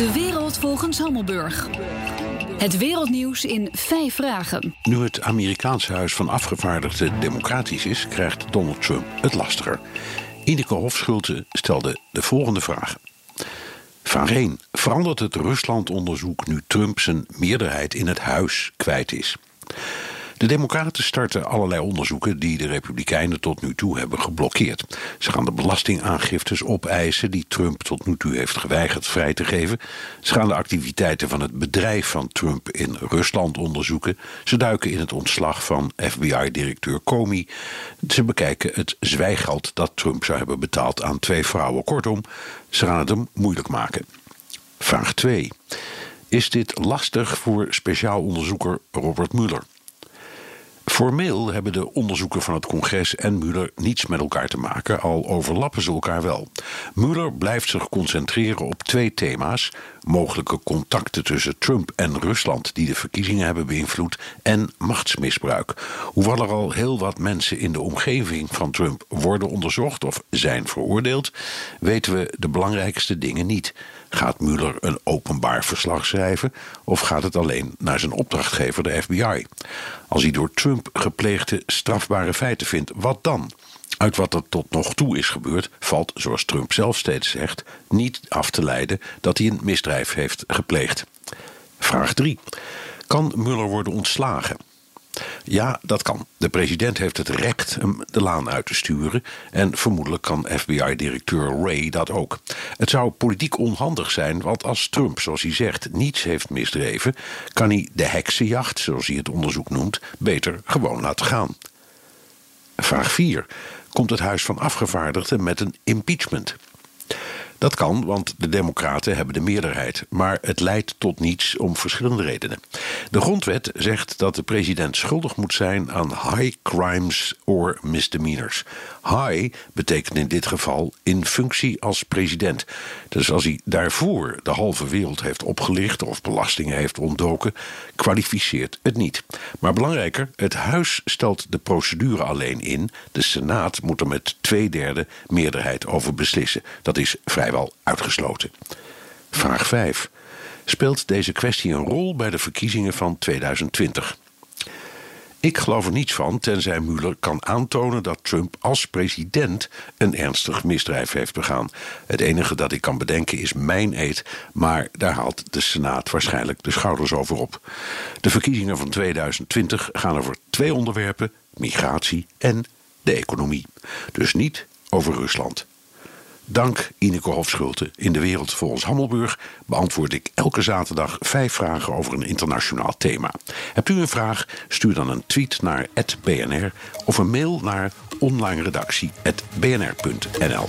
De wereld volgens Hammelburg. Het wereldnieuws in vijf vragen. Nu het Amerikaanse Huis van Afgevaardigden democratisch is, krijgt Donald Trump het lastiger. Ineke Hofschulte stelde de volgende vragen. Vraag 1. Verandert het Ruslandonderzoek nu Trump zijn meerderheid in het huis kwijt is? De Democraten starten allerlei onderzoeken die de Republikeinen tot nu toe hebben geblokkeerd. Ze gaan de belastingaangiftes opeisen die Trump tot nu toe heeft geweigerd vrij te geven. Ze gaan de activiteiten van het bedrijf van Trump in Rusland onderzoeken. Ze duiken in het ontslag van FBI-directeur Comey. Ze bekijken het zwijgeld dat Trump zou hebben betaald aan twee vrouwen. Kortom, ze gaan het hem moeilijk maken. Vraag 2. Is dit lastig voor speciaal onderzoeker Robert Mueller? Formeel hebben de onderzoeken van het congres en Mueller niets met elkaar te maken, al overlappen ze elkaar wel. Mueller blijft zich concentreren op twee thema's: mogelijke contacten tussen Trump en Rusland die de verkiezingen hebben beïnvloed en machtsmisbruik. Hoewel er al heel wat mensen in de omgeving van Trump worden onderzocht of zijn veroordeeld, weten we de belangrijkste dingen niet. Gaat Mueller een openbaar verslag schrijven of gaat het alleen naar zijn opdrachtgever, de FBI? Als hij door Trump gepleegde strafbare feiten vindt, wat dan? Uit wat er tot nog toe is gebeurd, valt, zoals Trump zelf steeds zegt, niet af te leiden dat hij een misdrijf heeft gepleegd. Vraag 3. Kan Mueller worden ontslagen? Ja, dat kan. De president heeft het recht hem de laan uit te sturen. En vermoedelijk kan FBI-directeur Ray dat ook. Het zou politiek onhandig zijn, want als Trump, zoals hij zegt, niets heeft misdreven, kan hij de heksenjacht, zoals hij het onderzoek noemt, beter gewoon laten gaan. Vraag 4. Komt het Huis van Afgevaardigden met een impeachment? Dat kan, want de Democraten hebben de meerderheid. Maar het leidt tot niets om verschillende redenen. De grondwet zegt dat de president schuldig moet zijn aan high crimes or misdemeanors. High betekent in dit geval in functie als president. Dus als hij daarvoor de halve wereld heeft opgelicht of belastingen heeft ontdoken, kwalificeert het niet. Maar belangrijker, het Huis stelt de procedure alleen in. De Senaat moet er met twee derde meerderheid over beslissen. Dat is vrijwel uitgesloten. Vraag 5. Speelt deze kwestie een rol bij de verkiezingen van 2020? Ik geloof er niets van, tenzij Mueller kan aantonen dat Trump als president een ernstig misdrijf heeft begaan. Het enige dat ik kan bedenken is mijn eet, maar daar haalt de Senaat waarschijnlijk de schouders over op. De verkiezingen van 2020 gaan over twee onderwerpen: migratie en de economie. Dus niet over Rusland. Dank Ineke Hofschulte. In de wereld volgens Hammelburg beantwoord ik elke zaterdag vijf vragen over een internationaal thema. Hebt u een vraag? Stuur dan een tweet naar @bnr of een mail naar onlineredactie@bnr.nl.